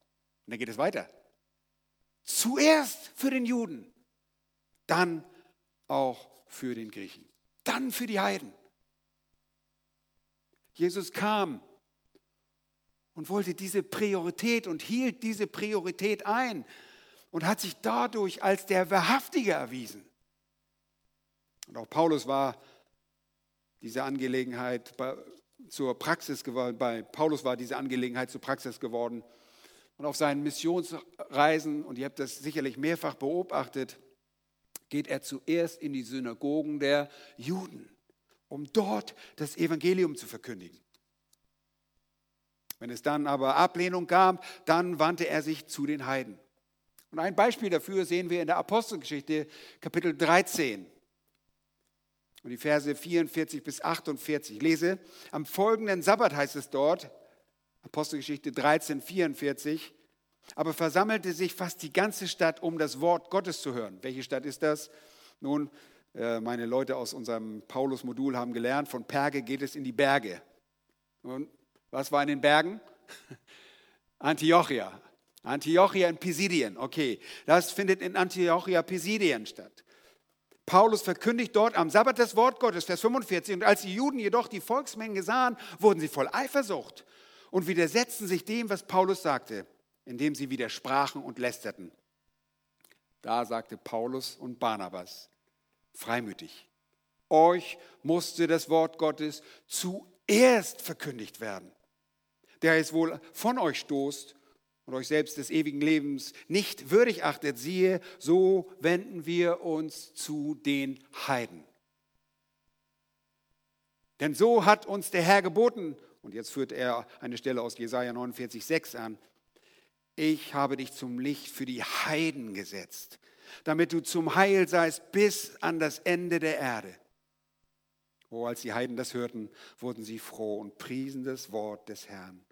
Und dann geht es weiter. Zuerst für den Juden, dann auch für den Griechen, dann für die Heiden. Jesus kam und wollte diese Priorität und hielt diese Priorität ein und hat sich dadurch als der Wahrhaftige erwiesen. Und auch Paulus war diese Angelegenheit zur Praxis geworden, bei Paulus war diese Angelegenheit zur Praxis geworden. Und auf seinen Missionsreisen, und ihr habt das sicherlich mehrfach beobachtet, geht er zuerst in die Synagogen der Juden, um dort das Evangelium zu verkündigen. Wenn es dann aber Ablehnung gab, dann wandte er sich zu den Heiden. Und ein Beispiel dafür sehen wir in der Apostelgeschichte Kapitel 13. Und die Verse 44 bis 48. Ich lese, am folgenden Sabbat heißt es dort, Apostelgeschichte 13, 44, aber versammelte sich fast die ganze Stadt, um das Wort Gottes zu hören. Welche Stadt ist das? Nun, äh, meine Leute aus unserem Paulus-Modul haben gelernt, von Perge geht es in die Berge. Und was war in den Bergen? Antiochia. Antiochia in Pisidien. Okay, das findet in Antiochia Pisidien statt. Paulus verkündigt dort am Sabbat das Wort Gottes, Vers 45. Und als die Juden jedoch die Volksmenge sahen, wurden sie voll Eifersucht und widersetzten sich dem, was Paulus sagte, indem sie widersprachen und lästerten. Da sagte Paulus und Barnabas freimütig, euch musste das Wort Gottes zuerst verkündigt werden der es wohl von euch stoßt und euch selbst des ewigen Lebens nicht würdig achtet, siehe, so wenden wir uns zu den Heiden. Denn so hat uns der Herr geboten, und jetzt führt er eine Stelle aus Jesaja 49, 6 an, ich habe dich zum Licht für die Heiden gesetzt, damit du zum Heil seist bis an das Ende der Erde. Oh, als die Heiden das hörten, wurden sie froh und priesen das Wort des Herrn.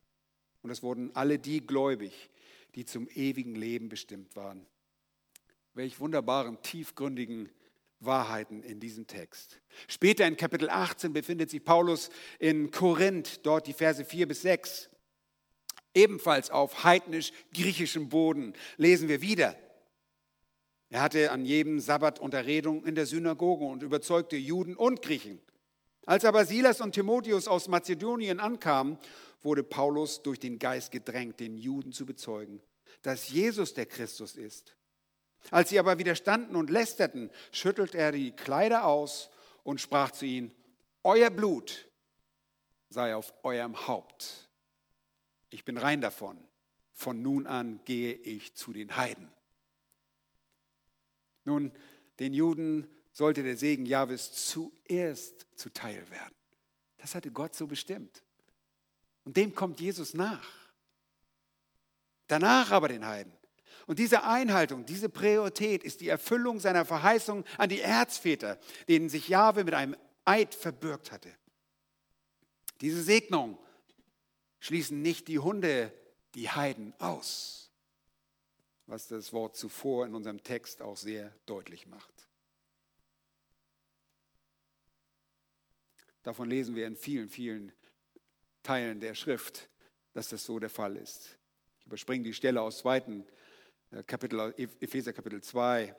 Und es wurden alle die gläubig, die zum ewigen Leben bestimmt waren. Welch wunderbaren, tiefgründigen Wahrheiten in diesem Text. Später in Kapitel 18 befindet sich Paulus in Korinth, dort die Verse 4 bis 6. Ebenfalls auf heidnisch-griechischem Boden lesen wir wieder. Er hatte an jedem Sabbat Unterredung in der Synagoge und überzeugte Juden und Griechen. Als aber Silas und Timotheus aus Mazedonien ankamen wurde Paulus durch den Geist gedrängt, den Juden zu bezeugen, dass Jesus der Christus ist. Als sie aber widerstanden und lästerten, schüttelte er die Kleider aus und sprach zu ihnen, Euer Blut sei auf eurem Haupt. Ich bin rein davon. Von nun an gehe ich zu den Heiden. Nun, den Juden sollte der Segen Jahwes zuerst zuteil werden. Das hatte Gott so bestimmt. Und dem kommt Jesus nach. Danach aber den Heiden. Und diese Einhaltung, diese Priorität ist die Erfüllung seiner Verheißung an die Erzväter, denen sich Jahwe mit einem Eid verbürgt hatte. Diese Segnung schließen nicht die Hunde die Heiden aus, was das Wort zuvor in unserem Text auch sehr deutlich macht. Davon lesen wir in vielen, vielen Teilen der Schrift, dass das so der Fall ist. Ich überspringe die Stelle aus 2. Äh, Kapitel, Epheser Kapitel 2,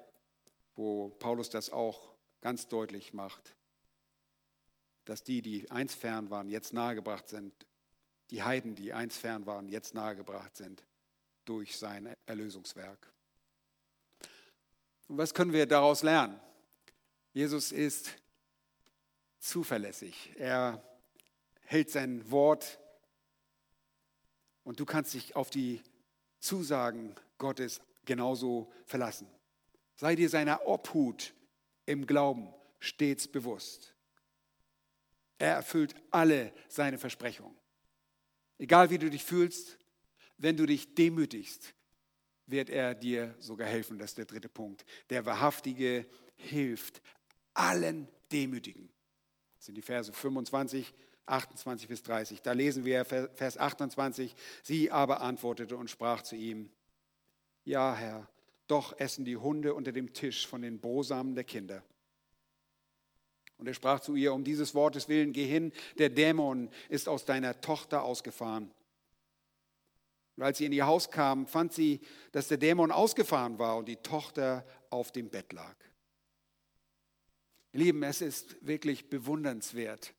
wo Paulus das auch ganz deutlich macht, dass die, die eins fern waren, jetzt nahegebracht sind, die Heiden, die eins fern waren, jetzt nahegebracht sind durch sein Erlösungswerk. Und was können wir daraus lernen? Jesus ist zuverlässig. Er hält sein Wort und du kannst dich auf die Zusagen Gottes genauso verlassen. Sei dir seiner Obhut im Glauben stets bewusst. Er erfüllt alle seine Versprechungen. Egal wie du dich fühlst, wenn du dich demütigst, wird er dir sogar helfen. Das ist der dritte Punkt. Der Wahrhaftige hilft allen Demütigen. Das sind die Verse 25, 28 bis 30. Da lesen wir Vers 28. Sie aber antwortete und sprach zu ihm, ja Herr, doch essen die Hunde unter dem Tisch von den Brosamen der Kinder. Und er sprach zu ihr, um dieses Wortes willen, geh hin, der Dämon ist aus deiner Tochter ausgefahren. Und als sie in ihr Haus kam, fand sie, dass der Dämon ausgefahren war und die Tochter auf dem Bett lag. Lieben, es ist wirklich bewundernswert,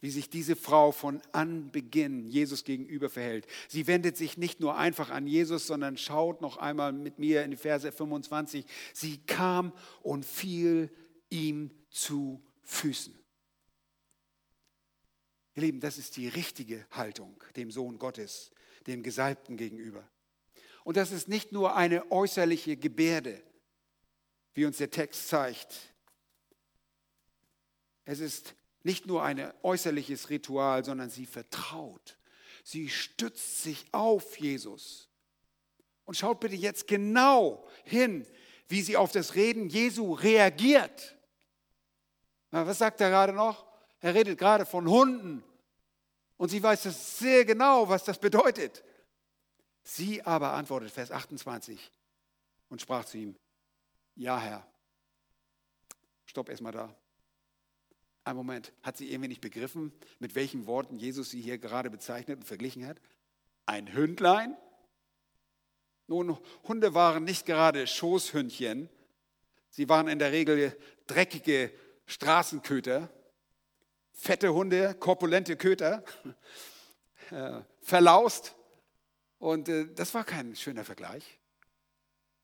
wie sich diese Frau von Anbeginn Jesus gegenüber verhält. Sie wendet sich nicht nur einfach an Jesus, sondern schaut noch einmal mit mir in die Verse 25. Sie kam und fiel ihm zu Füßen. Ihr Lieben, das ist die richtige Haltung dem Sohn Gottes, dem Gesalbten gegenüber. Und das ist nicht nur eine äußerliche Gebärde, wie uns der Text zeigt. Es ist nicht nur ein äußerliches Ritual, sondern sie vertraut. Sie stützt sich auf Jesus. Und schaut bitte jetzt genau hin, wie sie auf das Reden Jesu reagiert. Na, was sagt er gerade noch? Er redet gerade von Hunden. Und sie weiß das sehr genau, was das bedeutet. Sie aber antwortet, Vers 28, und sprach zu ihm, ja Herr. Stopp erstmal da. Ein Moment, hat sie irgendwie nicht begriffen, mit welchen Worten Jesus sie hier gerade bezeichnet und verglichen hat? Ein Hündlein? Nun, Hunde waren nicht gerade Schoßhündchen. Sie waren in der Regel dreckige Straßenköter, fette Hunde, korpulente Köter, äh, verlaust. Und äh, das war kein schöner Vergleich.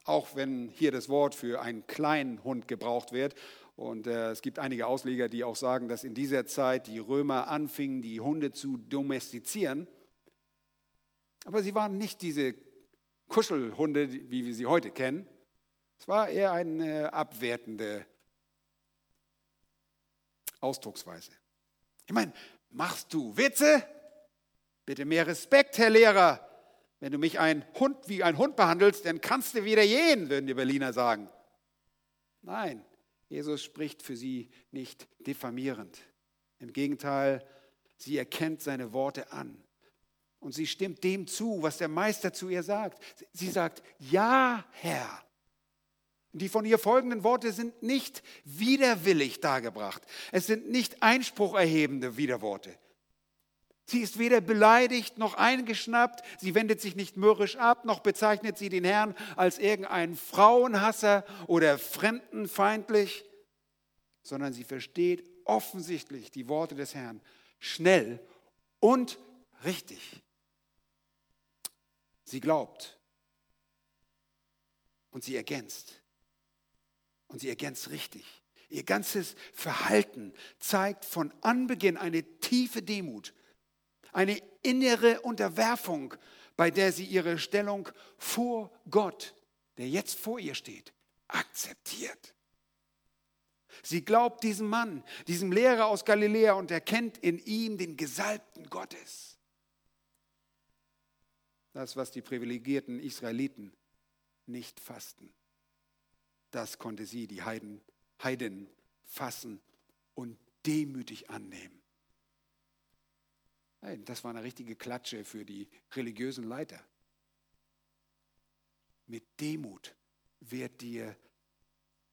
Auch wenn hier das Wort für einen kleinen Hund gebraucht wird. Und äh, es gibt einige Ausleger, die auch sagen, dass in dieser Zeit die Römer anfingen, die Hunde zu domestizieren. Aber sie waren nicht diese Kuschelhunde, wie wir sie heute kennen. Es war eher eine abwertende Ausdrucksweise. Ich meine, machst du Witze? Bitte mehr Respekt, Herr Lehrer. Wenn du mich ein Hund wie ein Hund behandelst, dann kannst du wieder gehen, würden die Berliner sagen. Nein, Jesus spricht für sie nicht diffamierend. Im Gegenteil, sie erkennt seine Worte an. Und sie stimmt dem zu, was der Meister zu ihr sagt. Sie sagt, ja, Herr. Die von ihr folgenden Worte sind nicht widerwillig dargebracht. Es sind nicht einsprucherhebende Widerworte. Sie ist weder beleidigt noch eingeschnappt, sie wendet sich nicht mürrisch ab, noch bezeichnet sie den Herrn als irgendeinen Frauenhasser oder fremdenfeindlich, sondern sie versteht offensichtlich die Worte des Herrn schnell und richtig. Sie glaubt und sie ergänzt. Und sie ergänzt richtig. Ihr ganzes Verhalten zeigt von Anbeginn eine tiefe Demut, eine innere Unterwerfung, bei der sie ihre Stellung vor Gott, der jetzt vor ihr steht, akzeptiert. Sie glaubt diesem Mann, diesem Lehrer aus Galiläa und erkennt in ihm den Gesalbten Gottes. Das, was die privilegierten Israeliten nicht fasten. Das konnte sie, die Heiden, Heiden, fassen und demütig annehmen. Das war eine richtige Klatsche für die religiösen Leiter. Mit Demut wird dir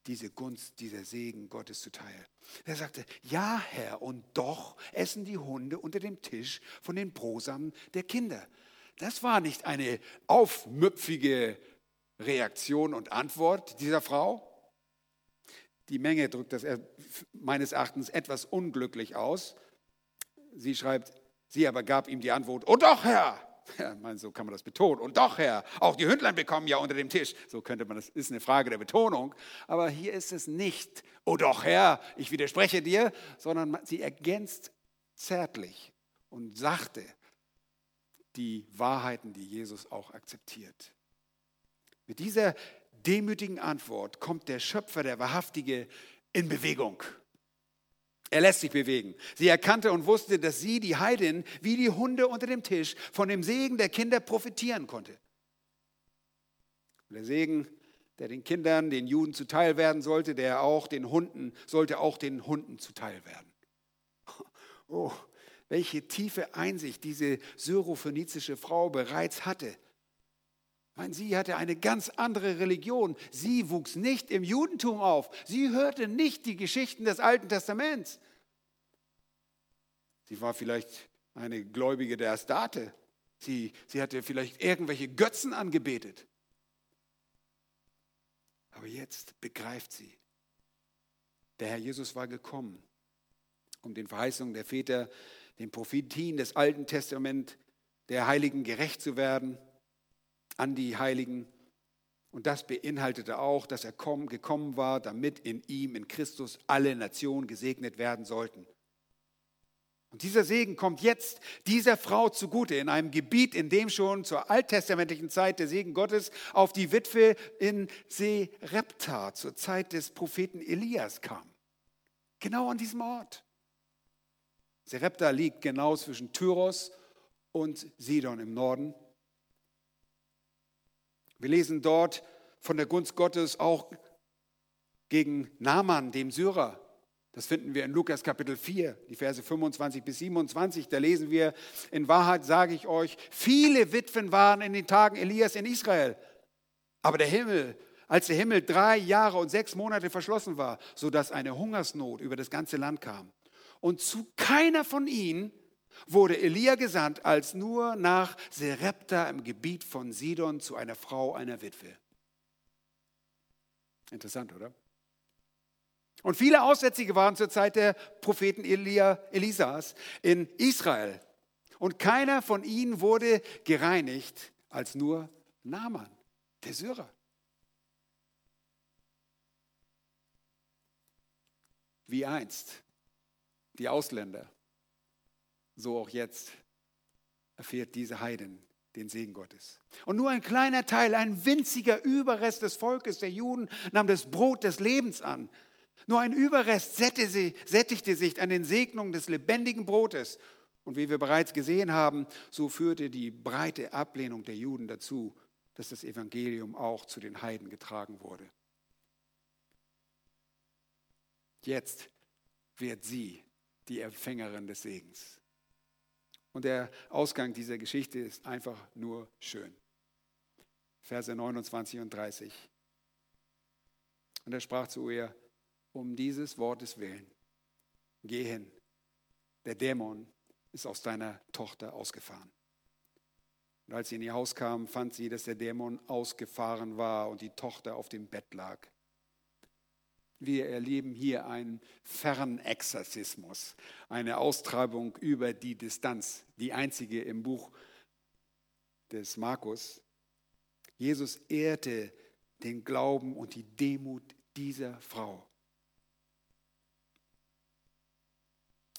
diese Gunst, dieser Segen Gottes zuteil. Er sagte, ja Herr, und doch essen die Hunde unter dem Tisch von den Brosamen der Kinder. Das war nicht eine aufmüpfige Reaktion und Antwort dieser Frau. Die Menge drückt das meines Erachtens etwas unglücklich aus. Sie schreibt, sie aber gab ihm die Antwort, oh doch, Herr. Ja, so kann man das betonen. Und doch, Herr, auch die Hündlein bekommen ja unter dem Tisch. So könnte man das, ist eine Frage der Betonung. Aber hier ist es nicht, oh doch, Herr, ich widerspreche dir, sondern sie ergänzt zärtlich und sachte die Wahrheiten, die Jesus auch akzeptiert. Mit dieser demütigen Antwort kommt der Schöpfer, der Wahrhaftige, in Bewegung. Er lässt sich bewegen. Sie erkannte und wusste, dass sie, die Heidin, wie die Hunde unter dem Tisch, von dem Segen der Kinder profitieren konnte. Der Segen, der den Kindern, den Juden zuteil werden sollte, der auch den Hunden, sollte auch den Hunden zuteil werden. Oh, welche tiefe Einsicht diese syrophönizische Frau bereits hatte. Meine, sie hatte eine ganz andere Religion. Sie wuchs nicht im Judentum auf. Sie hörte nicht die Geschichten des Alten Testaments. Sie war vielleicht eine Gläubige der Astarte. Sie, sie hatte vielleicht irgendwelche Götzen angebetet. Aber jetzt begreift sie, der Herr Jesus war gekommen, um den Verheißungen der Väter, den Prophetien des Alten Testaments, der Heiligen gerecht zu werden, an die Heiligen. Und das beinhaltete auch, dass er gekommen war, damit in ihm, in Christus, alle Nationen gesegnet werden sollten. Und dieser Segen kommt jetzt dieser Frau zugute in einem Gebiet, in dem schon zur alttestamentlichen Zeit der Segen Gottes auf die Witwe in Serepta zur Zeit des Propheten Elias kam. Genau an diesem Ort. Serepta liegt genau zwischen Tyros und Sidon im Norden. Wir lesen dort von der Gunst Gottes auch gegen Naaman, dem Syrer, das finden wir in Lukas Kapitel 4, die Verse 25 bis 27. Da lesen wir, in Wahrheit sage ich euch, viele Witwen waren in den Tagen Elias in Israel. Aber der Himmel, als der Himmel drei Jahre und sechs Monate verschlossen war, sodass eine Hungersnot über das ganze Land kam. Und zu keiner von ihnen wurde Elia gesandt, als nur nach Serepta im Gebiet von Sidon zu einer Frau, einer Witwe. Interessant, oder? Und viele Aussätzige waren zur Zeit der Propheten Elia, Elisas in Israel. Und keiner von ihnen wurde gereinigt als nur Naaman, der Syrer. Wie einst die Ausländer, so auch jetzt erfährt diese Heiden den Segen Gottes. Und nur ein kleiner Teil, ein winziger Überrest des Volkes der Juden nahm das Brot des Lebens an nur ein Überrest sättigte sich an den Segnungen des lebendigen Brotes. Und wie wir bereits gesehen haben, so führte die breite Ablehnung der Juden dazu, dass das Evangelium auch zu den Heiden getragen wurde. Jetzt wird sie die Empfängerin des Segens. Und der Ausgang dieser Geschichte ist einfach nur schön. Verse 29 und 30. Und er sprach zu ihr, um dieses Wortes willen. Geh hin. Der Dämon ist aus deiner Tochter ausgefahren. Und als sie in ihr Haus kam, fand sie, dass der Dämon ausgefahren war und die Tochter auf dem Bett lag. Wir erleben hier einen Fernexorzismus, eine Austreibung über die Distanz, die einzige im Buch des Markus. Jesus ehrte den Glauben und die Demut dieser Frau.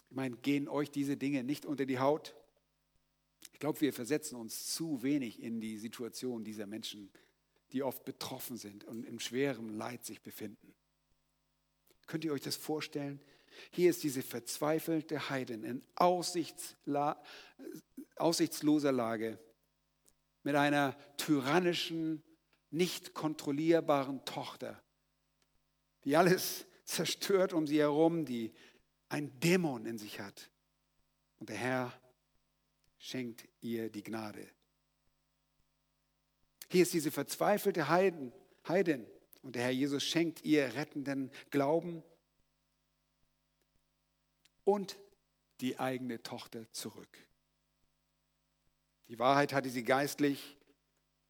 Ich meine, gehen euch diese Dinge nicht unter die Haut? Ich glaube, wir versetzen uns zu wenig in die Situation dieser Menschen, die oft betroffen sind und im schweren Leid sich befinden. Könnt ihr euch das vorstellen? Hier ist diese verzweifelte Heidin in aussichtsloser Lage mit einer tyrannischen, nicht kontrollierbaren Tochter, die alles zerstört um sie herum, die ein Dämon in sich hat. Und der Herr schenkt ihr die Gnade. Hier ist diese verzweifelte Heiden, Heidin und der Herr Jesus schenkt ihr rettenden Glauben und die eigene Tochter zurück. Die Wahrheit hatte sie geistlich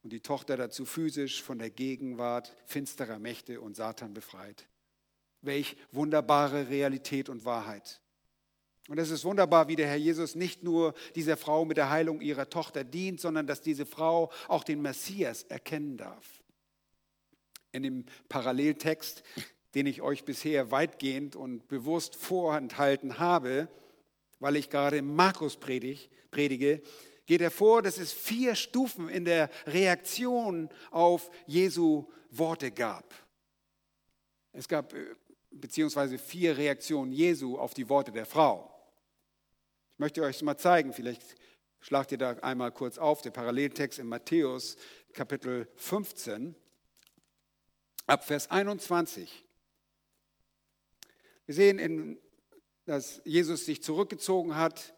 und die Tochter dazu physisch von der Gegenwart finsterer Mächte und Satan befreit. Welch wunderbare Realität und Wahrheit. Und es ist wunderbar, wie der Herr Jesus nicht nur dieser Frau mit der Heilung ihrer Tochter dient, sondern dass diese Frau auch den Messias erkennen darf. In dem Paralleltext, den ich euch bisher weitgehend und bewusst vorenthalten habe, weil ich gerade Markus predige, geht hervor, dass es vier Stufen in der Reaktion auf Jesu Worte gab. Es gab äh, beziehungsweise vier Reaktionen Jesu auf die Worte der Frau. Ich möchte euch mal zeigen, vielleicht schlagt ihr da einmal kurz auf, der Paralleltext in Matthäus Kapitel 15, ab Vers 21. Wir sehen in dass Jesus sich zurückgezogen hat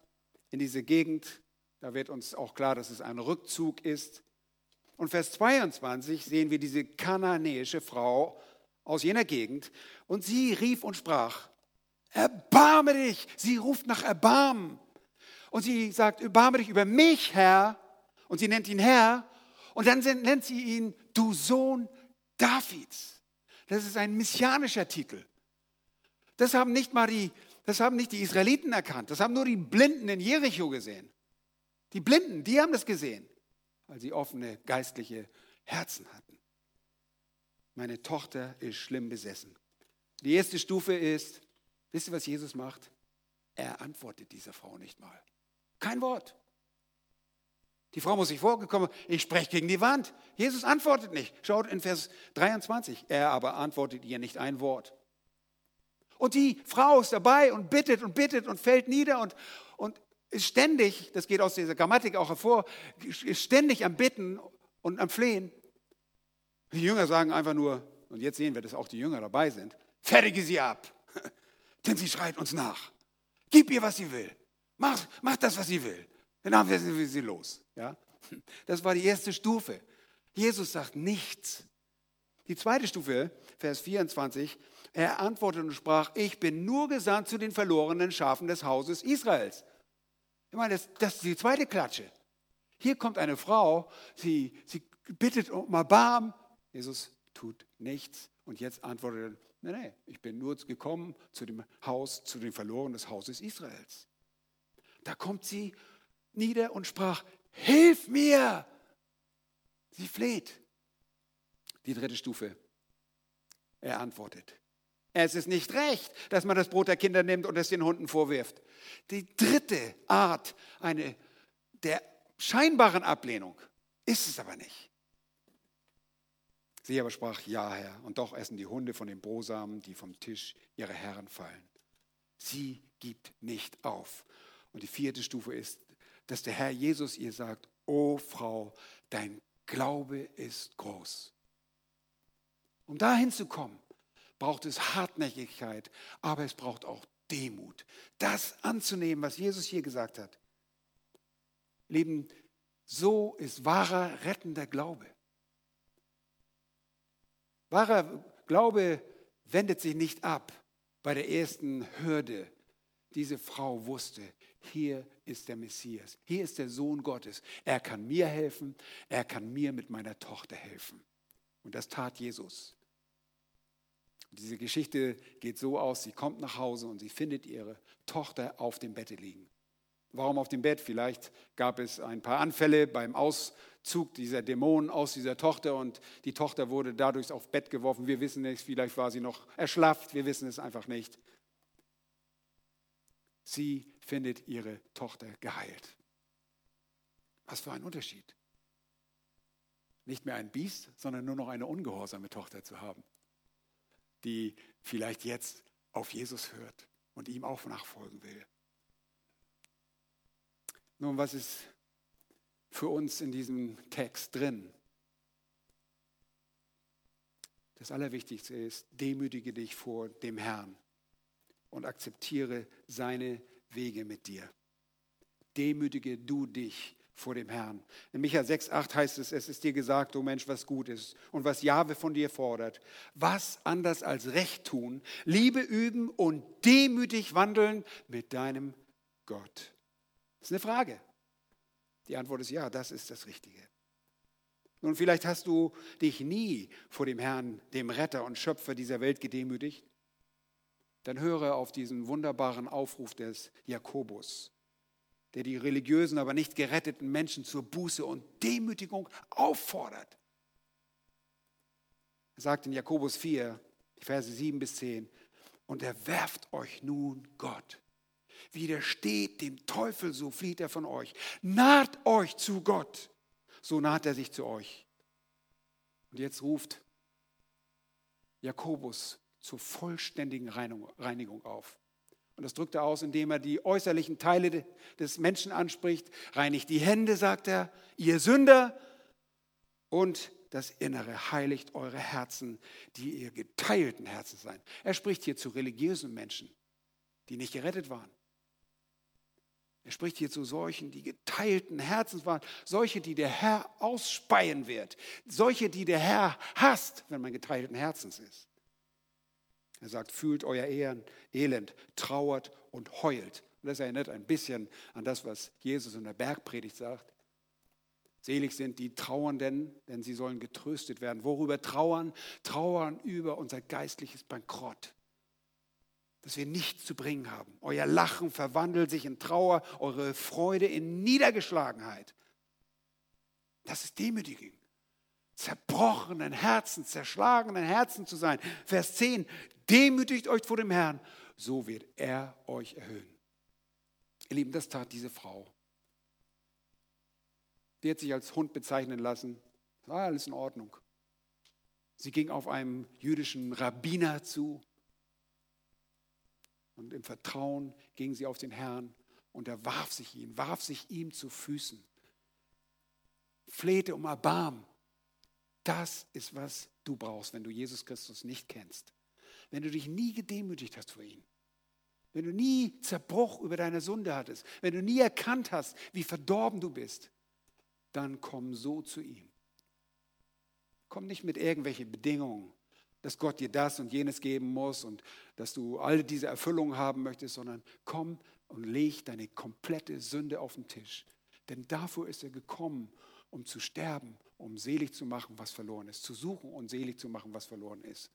in diese Gegend. Da wird uns auch klar, dass es ein Rückzug ist. Und Vers 22 sehen wir diese kananäische Frau aus jener Gegend. Und sie rief und sprach, erbarme dich. Sie ruft nach Erbarmen. Und sie sagt, erbarme dich über mich, Herr. Und sie nennt ihn Herr. Und dann nennt sie ihn, du Sohn Davids. Das ist ein messianischer Titel. Das haben nicht mal das haben nicht die Israeliten erkannt. Das haben nur die Blinden in Jericho gesehen. Die Blinden, die haben das gesehen, weil sie offene geistliche Herzen hatten. Meine Tochter ist schlimm besessen. Die erste Stufe ist, wisst ihr, was Jesus macht? Er antwortet dieser Frau nicht mal. Kein Wort. Die Frau muss sich vorgekommen, ich spreche gegen die Wand. Jesus antwortet nicht. Schaut in Vers 23. Er aber antwortet ihr nicht ein Wort. Und die Frau ist dabei und bittet und bittet und fällt nieder und, und ist ständig, das geht aus dieser Grammatik auch hervor, ist ständig am Bitten und am Flehen. Die Jünger sagen einfach nur, und jetzt sehen wir, dass auch die Jünger dabei sind, fertige sie ab, denn sie schreit uns nach. Gib ihr, was sie will. Mach, mach das, was sie will. Dann haben wir sie los. Ja? Das war die erste Stufe. Jesus sagt nichts. Die zweite Stufe, Vers 24, er antwortete und sprach, ich bin nur gesandt zu den verlorenen Schafen des Hauses Israels. Ich meine, das, das ist die zweite Klatsche. Hier kommt eine Frau, sie, sie bittet um Erbarm. Jesus tut nichts. Und jetzt antwortet er, nein, nein, ich bin nur gekommen zu dem Haus, zu den Verlorenen des Hauses Israels. Da kommt sie nieder und sprach, hilf mir. Sie fleht. Die dritte Stufe. Er antwortet. Es ist nicht recht, dass man das Brot der Kinder nimmt und es den Hunden vorwirft. Die dritte Art eine, der scheinbaren Ablehnung ist es aber nicht. Sie aber sprach, ja Herr, und doch essen die Hunde von den Brosamen, die vom Tisch ihrer Herren fallen. Sie gibt nicht auf. Und die vierte Stufe ist, dass der Herr Jesus ihr sagt, O Frau, dein Glaube ist groß. Um dahin zu kommen, braucht es Hartnäckigkeit, aber es braucht auch Demut. Das anzunehmen, was Jesus hier gesagt hat. Leben, so ist wahrer rettender Glaube. Wahrer Glaube wendet sich nicht ab bei der ersten Hürde. Diese Frau wusste, hier ist der Messias, hier ist der Sohn Gottes. Er kann mir helfen, er kann mir mit meiner Tochter helfen. Und das tat Jesus. Diese Geschichte geht so aus, sie kommt nach Hause und sie findet ihre Tochter auf dem Bette liegen. Warum auf dem Bett? Vielleicht gab es ein paar Anfälle beim Auszug dieser Dämonen aus dieser Tochter und die Tochter wurde dadurch aufs Bett geworfen. Wir wissen nicht, vielleicht war sie noch erschlafft, wir wissen es einfach nicht. Sie findet ihre Tochter geheilt. Was für ein Unterschied. Nicht mehr ein Biest, sondern nur noch eine ungehorsame Tochter zu haben die vielleicht jetzt auf Jesus hört und ihm auch nachfolgen will. Nun, was ist für uns in diesem Text drin? Das Allerwichtigste ist, demütige dich vor dem Herrn und akzeptiere seine Wege mit dir. Demütige du dich vor dem Herrn. In Micha 6,8 heißt es, es ist dir gesagt, o oh Mensch, was gut ist und was Jahwe von dir fordert. Was anders als Recht tun, Liebe üben und demütig wandeln mit deinem Gott. Das ist eine Frage. Die Antwort ist ja, das ist das Richtige. Nun, vielleicht hast du dich nie vor dem Herrn, dem Retter und Schöpfer dieser Welt gedemütigt. Dann höre auf diesen wunderbaren Aufruf des Jakobus der die religiösen, aber nicht geretteten Menschen zur Buße und Demütigung auffordert. Er sagt in Jakobus 4, die Verse 7 bis 10, und er werft euch nun Gott. Widersteht dem Teufel, so flieht er von euch. Naht euch zu Gott, so naht er sich zu euch. Und jetzt ruft Jakobus zur vollständigen Reinigung auf. Und das drückt er aus, indem er die äußerlichen Teile des Menschen anspricht. Reinigt die Hände, sagt er, ihr Sünder. Und das Innere heiligt eure Herzen, die ihr geteilten Herzen seien. Er spricht hier zu religiösen Menschen, die nicht gerettet waren. Er spricht hier zu solchen, die geteilten Herzens waren, solche, die der Herr ausspeien wird, solche, die der Herr hasst, wenn man geteilten Herzens ist. Er sagt, fühlt euer Elend, trauert und heult. Das erinnert ein bisschen an das, was Jesus in der Bergpredigt sagt. Selig sind die Trauernden, denn sie sollen getröstet werden. Worüber trauern? Trauern über unser geistliches Bankrott dass wir nichts zu bringen haben. Euer Lachen verwandelt sich in Trauer, eure Freude in Niedergeschlagenheit. Das ist Demütigung. Zerbrochenen Herzen, zerschlagenen Herzen zu sein. Vers 10, demütigt euch vor dem Herrn, so wird er euch erhöhen. Ihr Lieben, das tat diese Frau. Die hat sich als Hund bezeichnen lassen. War alles in Ordnung. Sie ging auf einen jüdischen Rabbiner zu und im Vertrauen ging sie auf den Herrn und er warf sich ihm, warf sich ihm zu Füßen, flehte um Erbarm. Das ist, was du brauchst, wenn du Jesus Christus nicht kennst. Wenn du dich nie gedemütigt hast vor ihm. Wenn du nie Zerbruch über deine Sünde hattest. Wenn du nie erkannt hast, wie verdorben du bist. Dann komm so zu ihm. Komm nicht mit irgendwelchen Bedingungen dass Gott dir das und jenes geben muss und dass du all diese Erfüllungen haben möchtest, sondern komm und leg deine komplette Sünde auf den Tisch. Denn dafür ist er gekommen, um zu sterben, um selig zu machen, was verloren ist, zu suchen und selig zu machen, was verloren ist.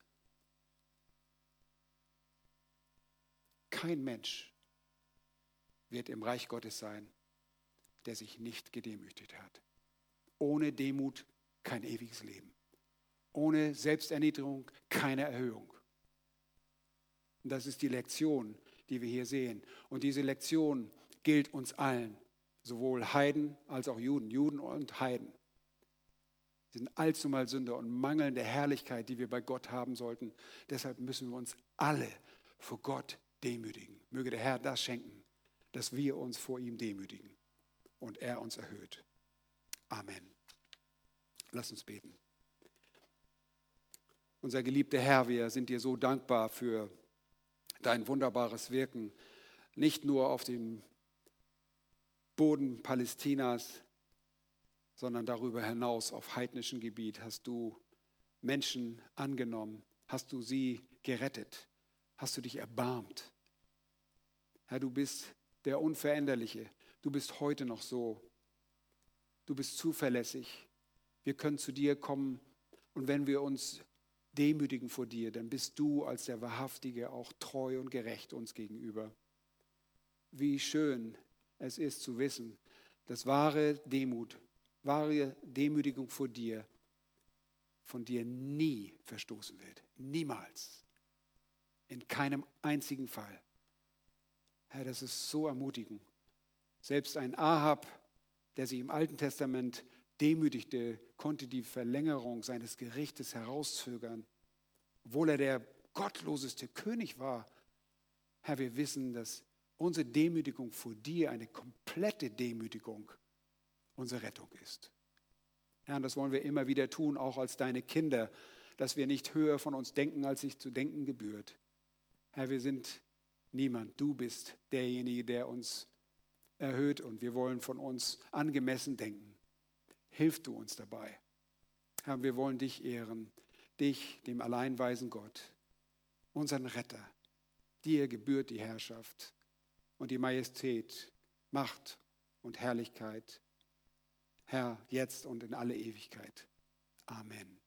Kein Mensch wird im Reich Gottes sein, der sich nicht gedemütigt hat. Ohne Demut kein ewiges Leben. Ohne Selbsterniedrigung keine Erhöhung. Und das ist die Lektion, die wir hier sehen. Und diese Lektion gilt uns allen, sowohl Heiden als auch Juden, Juden und Heiden. Sind allzumal Sünder und mangelnde Herrlichkeit, die wir bei Gott haben sollten. Deshalb müssen wir uns alle vor Gott demütigen. Möge der Herr das schenken, dass wir uns vor ihm demütigen und er uns erhöht. Amen. Lass uns beten. Unser geliebter Herr, wir sind dir so dankbar für dein wunderbares Wirken, nicht nur auf dem Boden Palästinas, sondern darüber hinaus auf heidnischem Gebiet hast du Menschen angenommen, hast du sie gerettet, hast du dich erbarmt. Herr, du bist der Unveränderliche, du bist heute noch so, du bist zuverlässig. Wir können zu dir kommen und wenn wir uns demütigen vor dir, dann bist du als der Wahrhaftige auch treu und gerecht uns gegenüber. Wie schön es ist zu wissen, dass wahre Demut, wahre Demütigung vor dir von dir nie verstoßen wird. Niemals. In keinem einzigen Fall. Herr, das ist so ermutigend. Selbst ein Ahab, der sich im Alten Testament demütigte, konnte die Verlängerung seines Gerichtes herauszögern, obwohl er der gottloseste König war. Herr, wir wissen, dass unsere Demütigung vor dir eine komplette Demütigung unsere Rettung ist. Herr, und das wollen wir immer wieder tun, auch als deine Kinder, dass wir nicht höher von uns denken, als sich zu denken gebührt. Herr, wir sind niemand. Du bist derjenige, der uns erhöht und wir wollen von uns angemessen denken. Hilf du uns dabei. Herr, wir wollen dich ehren, dich, dem alleinweisen Gott, unseren Retter. Dir gebührt die Herrschaft und die Majestät, Macht und Herrlichkeit. Herr, jetzt und in alle Ewigkeit. Amen.